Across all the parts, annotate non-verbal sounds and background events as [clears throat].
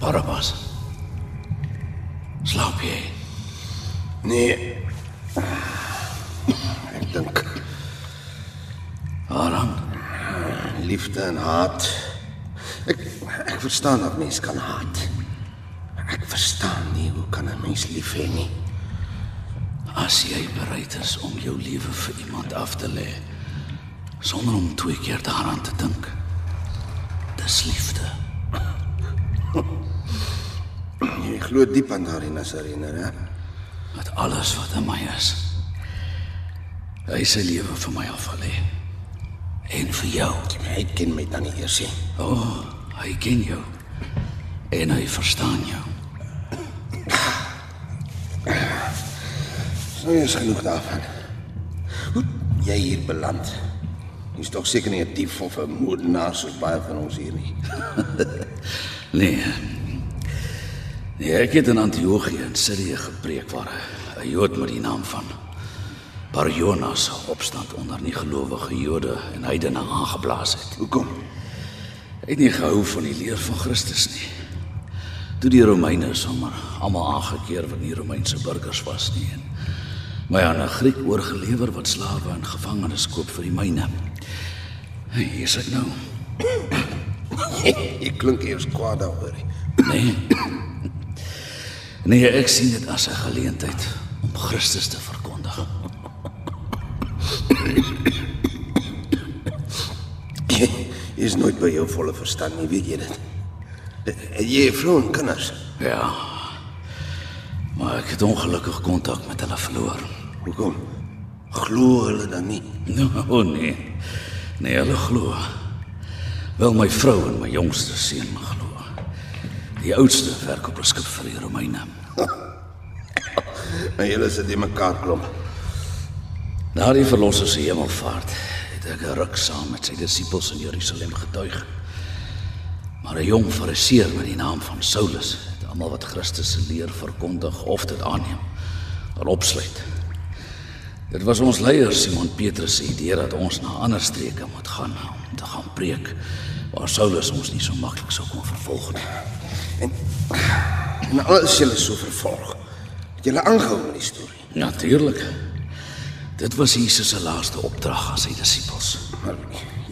Barabbas. Slaap jy? Nee. Ek dink Waaraan? liefde en haat. Ek ek verstaan dat mens kan haat. Ek verstaan nie hoe kan 'n mens lief hê nie. As jy bereid is om jou lewe vir iemand af te lê sonder om twee keer daaraan te dink. Dis liefde. [laughs] Jy glo diep aan daardie Nazarene, hè? Met alles wat in my is. Hy het sy lewe vir my afgelê. En vir jou. Hy ken my dan nie eers nie. O, oh, hy ken jou. En hy verstaan jou. So is genoeg daarvan. Hoe het jy hier beland? Jy's tog seker nie 'n dief of 'n moordenaar soos baie van ons hier nie. [laughs] Nee. Nee, ek het in Antiochië in Sirië gepreek waar 'n Jood met die naam van Bar Jonas opstand onder nie gelowige Jode en heidene aangeblaas het. Hoekom? Hy het nie gehou van die leer van Christus nie. Toe die Romeine sommer almal aangekeer wat nie Romeinse burgers was nie en my aan 'n Griek oorgelewer wat slawe in gevangenes koop vir die myne. Hey, hier is ek nou. [laughs] Jy klink eers kwaad daaroor. Nee. Nee, ek sien dit as 'n geleentheid om Christus te verkondig. Jy is nooit by jou volle verstand nie, weet jy dit? Het jy 'n vrou en kinders? Ja. Maar ek het ongelukkig kontak met hulle verloor. Hoekom? Glo hulle dan nie? Nou nee. Nee, hulle glo. Wel my vrou en my jongste seun glo. Die oudste werk op 'n skip vir die Romeine. [laughs] En julle sit in mekaar klomp. Na die verlosser se hemelvaart het ek 'n ruk saam met sy disippels in Jerusalem getuig. Maar 'n jong fariseer met die naam van Saulus het almal wat Christus se leer verkondig of dit aanneem, opsluit. Dit was ons leier Simon Petrus se idee dat ons na ander streke moet gaan om te gaan preek waar Saulus ons nie so maklik sou kon vervolg nie. En en alles julle so vervolg. Het julle aangehou met die storie. Natuurlik. Dit was Jesus se laaste opdrag aan sy disippels. Maar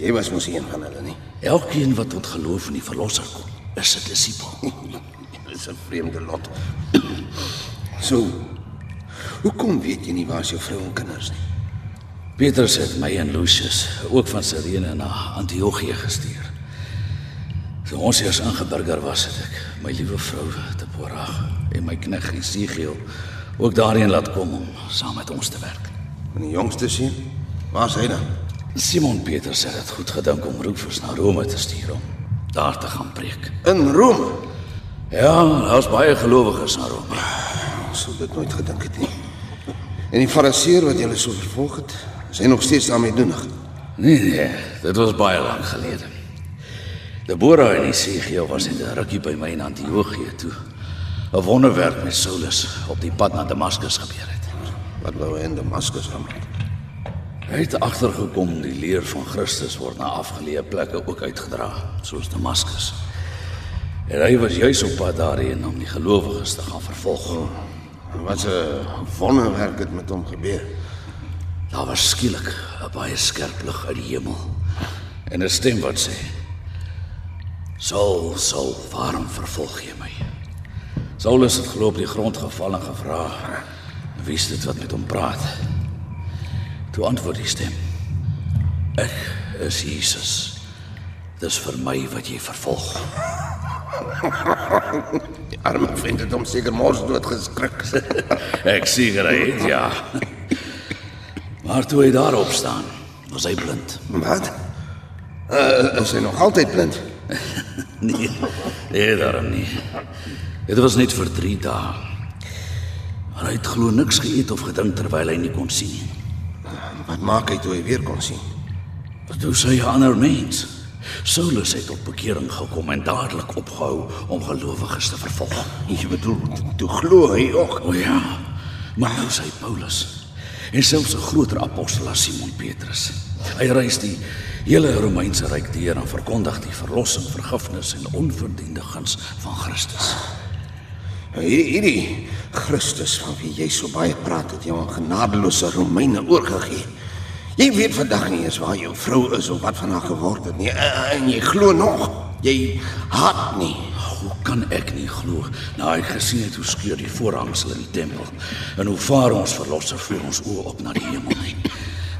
jy was mos een van hulle nie. Elkeen wat tot geloof in die verlosser kom, is 'n disipel. [laughs] Dis 'n vreemde lot. [clears throat] So Hoekom weet jy nie waar is jou vrou en kinders nie? Petrus het my en Lucius ook van Sirene na Antiochië gestuur. Toe ons eers ingeburger was, het ek my liewe vrou Deborah en my knegt Esegiel ook daarheen laat kom om saam met ons te werk. En die jongste seun? Waar's hy dan? Simon Petrus het dit goed gedink om Rufus na Rome te stuur om daar te gaan preek. In Rome. Ja, daar's baie gelowiges na Rome. Ons sou dit nooit gedink het nie. En die fariseer wat julle so vervolg het, is hy nog steeds daarmee doenig. Nee, nee, dit was baie lank gelede. Deborah en Esegiel was net 'n rukkie by my in Antiochië toe. 'n Wonderwerk met Saulus op die pad na Damaskus gebeur het. Wat wou hy in Damaskus maak? Hy het agtergekom die leer van Christus word na afgeleë plekke ook uitgedra, soos Damaskus. En hy was juis op pad daarheen om die gelowiges te gaan vervolg. Wat 'n wonderwerk het met hom gebeur. Daar was skielik 'n baie skerp lig uit die hemel en 'n stem wat sê: "Saul, Saul, waarom vervolg jy my?" Saulus het glo op die grond geval en gevra: "Wie is dit wat met hom praat?" Toe antwoord die stem: "Ek is Jesus. Dis vir my wat jy vervolg." [laughs] Die arme vriend het hom seker mors dood geskrik. [laughs] Ek seker hy het ja. Maar toe hy daarop staan Was hy blind? Wat? Uh, is hy nog altyd blind? [laughs] Nee. Nee, daarom nie. Dit was net vir 3 dae. Maar hy het glo niks geëet of gedink terwyl hy nie kon sien nie. Wat maak hy toe hy weer kon sien? Toe sê hy 'n ander mens. Saulus het tot bekering gekom en dadelik opgehou om gelowiges te vervolg. Jy bedoel, toe glo hy ook. O ja. Maar nou sê Paulus en selfs 'n groter apostel as Simon Petrus. Hy reis die hele Romeinse ryk deur en verkondig die verlossing, vergifnis en onverdiende guns van Christus. Hierdie hierdie Christus van wie jy so baie praat, het jou aan genadeloose Romeine oorgegee. Jy weet vandag nie eens waar jou vrou is of wat van haar geword het nie. En jy glo nog. Jy haat nie. Hoe kan ek nie glo na ek gesien het hoe skeur die voorhangsel in die tempel en hoe vaar ons verlosser voor ons oë op na die hemel nie.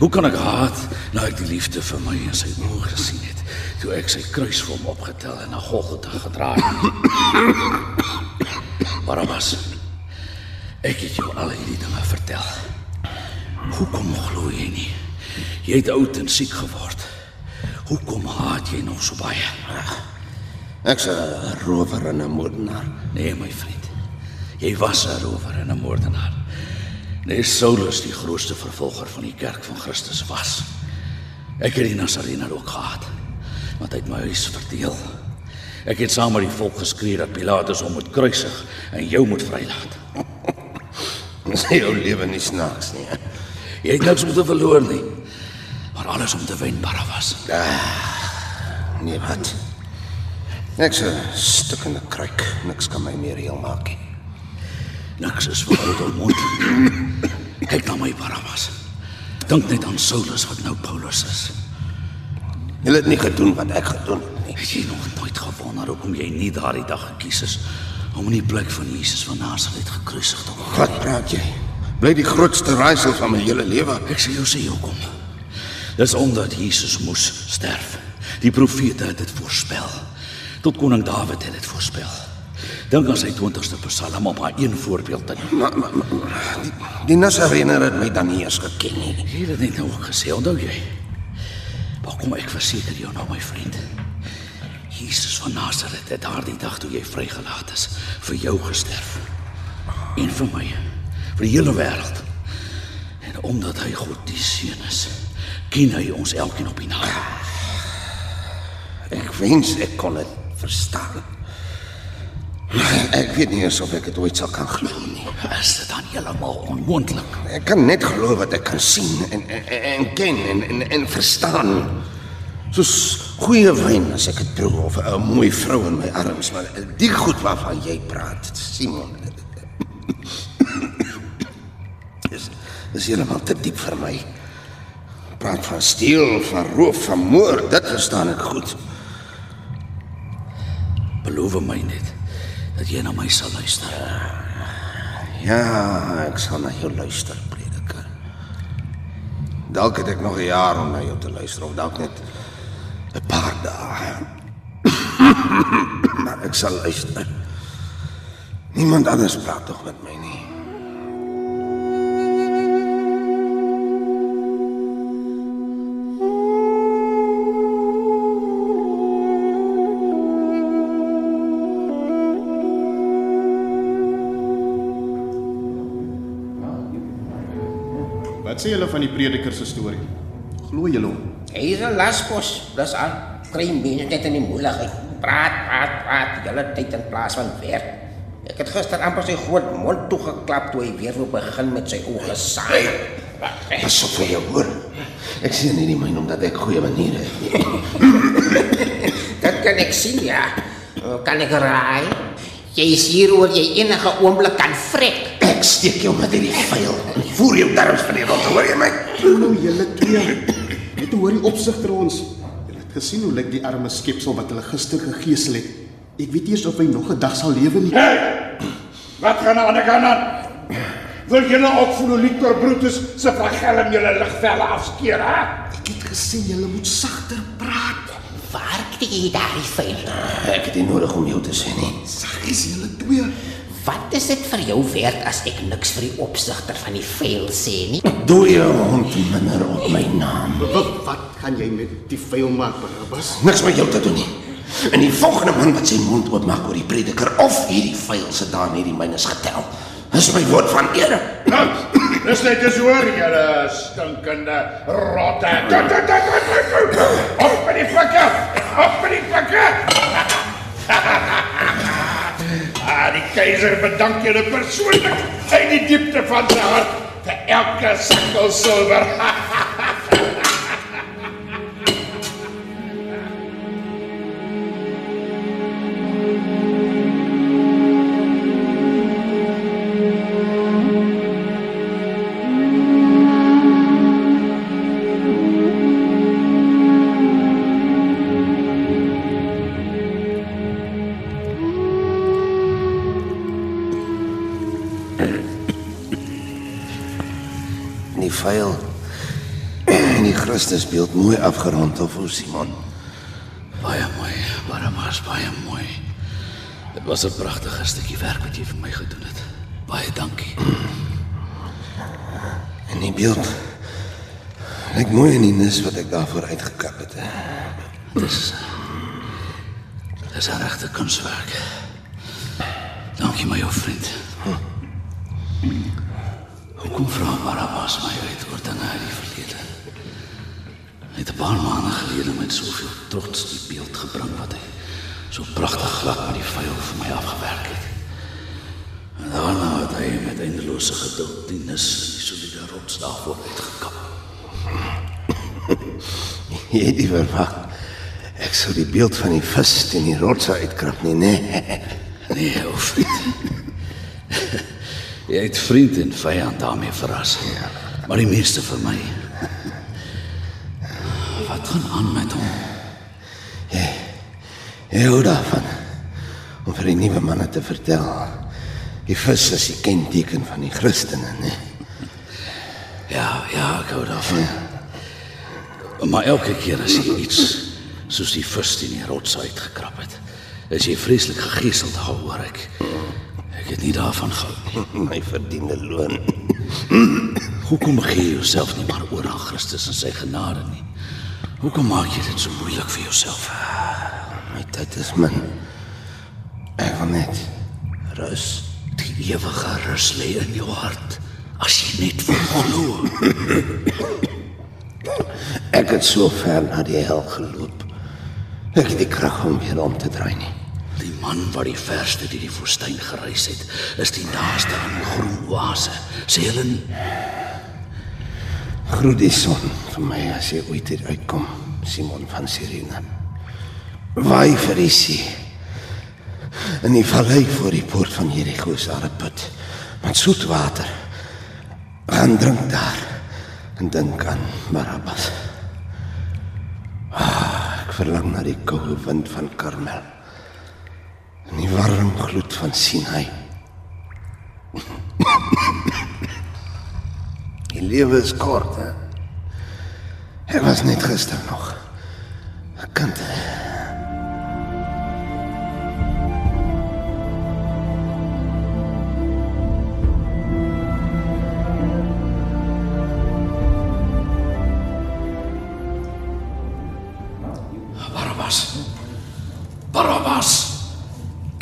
Hoe kan ek haat na ek die liefde vir my in sy oë gesien het toe ek sy kruis vir hom opgetel en na Golgotha gedra het. Barabbas. Ek het jou al hierdie dinge vertel. Hoekom glo jy nie? Jy het oud en siek geword. Hoekom haat jy nog so baie? Ek's 'n rower en 'n moordenaar. Nee, my vriend. Jy was 'n rower en 'n moordenaar. Nee, Saulus die grootste vervolger van die kerk van Christus was. Ek het die Nasarener ook gehad, want hy het my huis verdeel. Ek het saam met die volk geskree dat Pilatus hom moet kruisig en jou moet vrylaat. [laughs] Dis jou lewe nie snaaks nie. Jy het niks om te verloor nie, maar alles om te wen, Barabbas. Nee, wat? Ek's 'n stukkende kruik. Niks kan my meer heel maak nie. Niks is vir God onmoontlik. [coughs] Kyk na my Barabbas. Dink net aan Saulus wat nou Paulus is. Jy het nie gedoen wat ek gedoen het nie. Het jy nog nooit gewonder hoekom jy nie daardie dag gekies is om in die plek van Jesus van Nasaret gekruisig te word? Wat praat jy? Bly die grootste raaisel van my hele lewe. Ek sê jou sê hoekom. Dis omdat Jesus moes sterf. Die profete het dit voorspel. Tot koning Dawid het dit voorspel. Dink aan sy 20ste Psalm om maar een voorbeeld te neem. Maar, maar, maar die, die Nasarener het my dan nie eens geken nie. Jy het dit net nou gesê, onthou jy? Maar kom ek verseker jou nou my vriend. Jesus van Nasaret het daardie dag toe jy vrygelaat is vir jou gesterf. En vir my, vir die hele wêreld. En omdat hy God die seun is, ken hy ons elkeen op die naam. Ek wens ek kon dit verstaan. Ek weet nie eens of ek dit ooit sal kan glo nie. Is dit dan heeltemal onmoontlik? Ek kan net glo wat ek kan sien en en, en ken en, en en verstaan. Soos goeie wyn as ek dit proe of 'n mooi vrou in my arms, maar die goed waarvan jy praat, Simon. Dis dis heeltemal te diep vir my. Praat van steel, van roof, van moord, dit verstaan ek goed. Beloof my net dat jy na my sal luister. Ja, ek sal na jou luister, prediker. Dalk het ek nog 'n jaar om na jou te luister of dalk net 'n paar dae. [coughs] maar ek sal luister. Niemand anders praat tog met my nie. Wat sê julle van die prediker se storie? Glo julle hom? Hy is 'n laspos. Dis al kry mense net in die moeilikheid. Praat, praat, praat, julle tyd in plaas van werk. Ek het gister amper sy groot mond toegeklap toe hy weer wou begin met sy oë saai. Pas op vir jou hoor. Ek sien nie die myn omdat ek goeie maniere het nie. [laughs] Dit kan ek sien ja. Kan ek raai? Jy is hier oor jy enige oomblik kan vrek. Ek steek jou met hierdie vuil en voer jou darms van die rot, hoor jy my? Nou julle twee. Net hoor die opsigter ons. Julle het gesien hoe lyk die arme skepsel wat hulle gister gegeesel het. Ek weet nie eens of hy nog 'n dag sal lewe nie. Hey! Wat gaan aan die kant aan? Wil julle ook vir Victor Brutus se flagellum julle ligvelle afskeer, hè? Ek het gesê julle moet sagter praat. Waar kry jy daardie vuil? Ek het nie nodig om jou te sê nie. Saggies julle twee. Wat is dit vir jou werd as ek niks vir die opsigter van die veil sê nie? Doe jou hond minder op my naam. Wat, wat gaan jy met die veil maak, Barabbas? Niks met jou te doen nie. En die volgende man wat sy mond oopmaak oor die prediker of hierdie vuil se daar in hierdie myne is getel. Dis my woord van eer. Nou, dis net eens hoor, julle stinkende rotte. Op met die flikke! Op met die flikke! [laughs] ah, die keiser bedank julle persoonlik uit die diepte van sy hart vir elke sakkel silwer. [laughs] Die vuil en die Christusbeeld mooi afgerond of hoe Simon. Baie mooi, Barabbas, baie mooi. Dit was 'n pragtige stukkie werk wat jy vir my gedoen het. Baie dankie. En die beeld lyk mooi in die nis wat ek daarvoor uitgekap het. Dis Dis 'n regte kunswerk. Dankie my ou vriend. Hoekom vra Barabbas my uit oor dinge uit die verlede? Hy het 'n paar maande gelede met soveel trots die beeld gebring wat hy so pragtig glad met die vuil vir my afgewerk het. En daarna het hy met eindelose geduld die nis in die soliede rots daarvoor uitgekap. [coughs] Jy het nie verwag ek sou die beeld van die vis teen die rots uitkrap nie, nee. Nee, ou vriend. [laughs] Jy het vriend en vyand daarmee verras. Ja. Maar die meeste vir my. Wat gaan aan met hom? Jy hou daarvan om vir die nuwe manne te vertel. Die vis is die kenteken van die Christene, nee. Ja, ja, ek hou daarvan. Maar elke keer as jy iets soos die vis teen die rots uitgekrap het, is jy vreeslik gegeeseld hoor ek. Ek het nie daarvan gehou nie. [laughs] My verdiende loon. Hoekom gee jy jouself nie maar oor aan Christus en sy genade nie? Hoekom maak jy dit so moeilik vir jouself? My tyd is min. Ek wil net rus. Die ewige rus lê in jou hart as jy net wil glo. Ek het so ver na die hel geloop. Ek het die krag om weer om te draai nie. Die man wat die verste deur die woestyn gereis het, is die naaste aan 'n groen oase. Sê hulle? Groet die son vir my as jy ooit hier uitkom, Simon van Sirene. Waai vir die see. In die vallei voor die poort van Jericho is daar 'n put met soet water. Gaan drink daar en dink aan Barabbas. Ah, ek verlang na die koue wind van Karmel. En die warm gloed van Sinai. Die lewe is kort, hè. Ek was net gister nog 'n kind. Barabbas.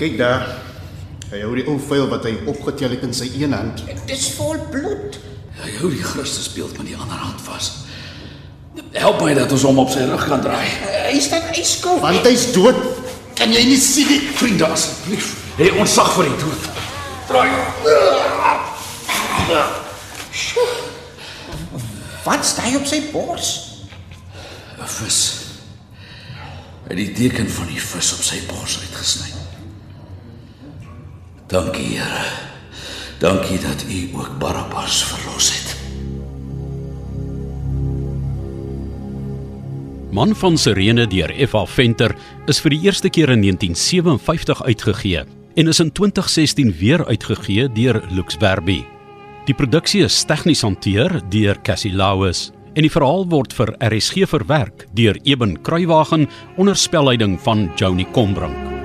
Kyk daar. Hy hou die ou veil wat hy opgetel het in sy een hand. Dit is vol bloed. Hy hou die Christusbeeld met die ander hand vas. Help my dat ons hom op sy rug kan draai. Hy staan yskoud. Want hy's dood. Kan jy nie sien nie? Vriende asseblief. Hê ons sag vir die dood. Draai. Wat staan op sy bors? 'n Vis. Hy het die teken van die vis op sy bors uitgesny. Dankie, Here. Dankie dat U ook Barabbas verlos het. Man van Sirene deur F.A. Venter is vir die eerste keer in 1957 uitgegee en is in 2016 weer uitgegee deur Lux Verbi. Die produksie is tegnies hanteer deur Cassie Lauis en die verhaal word vir RSG verwerk deur Eben Kruiwagen onder spelleiding van Joni Combrink.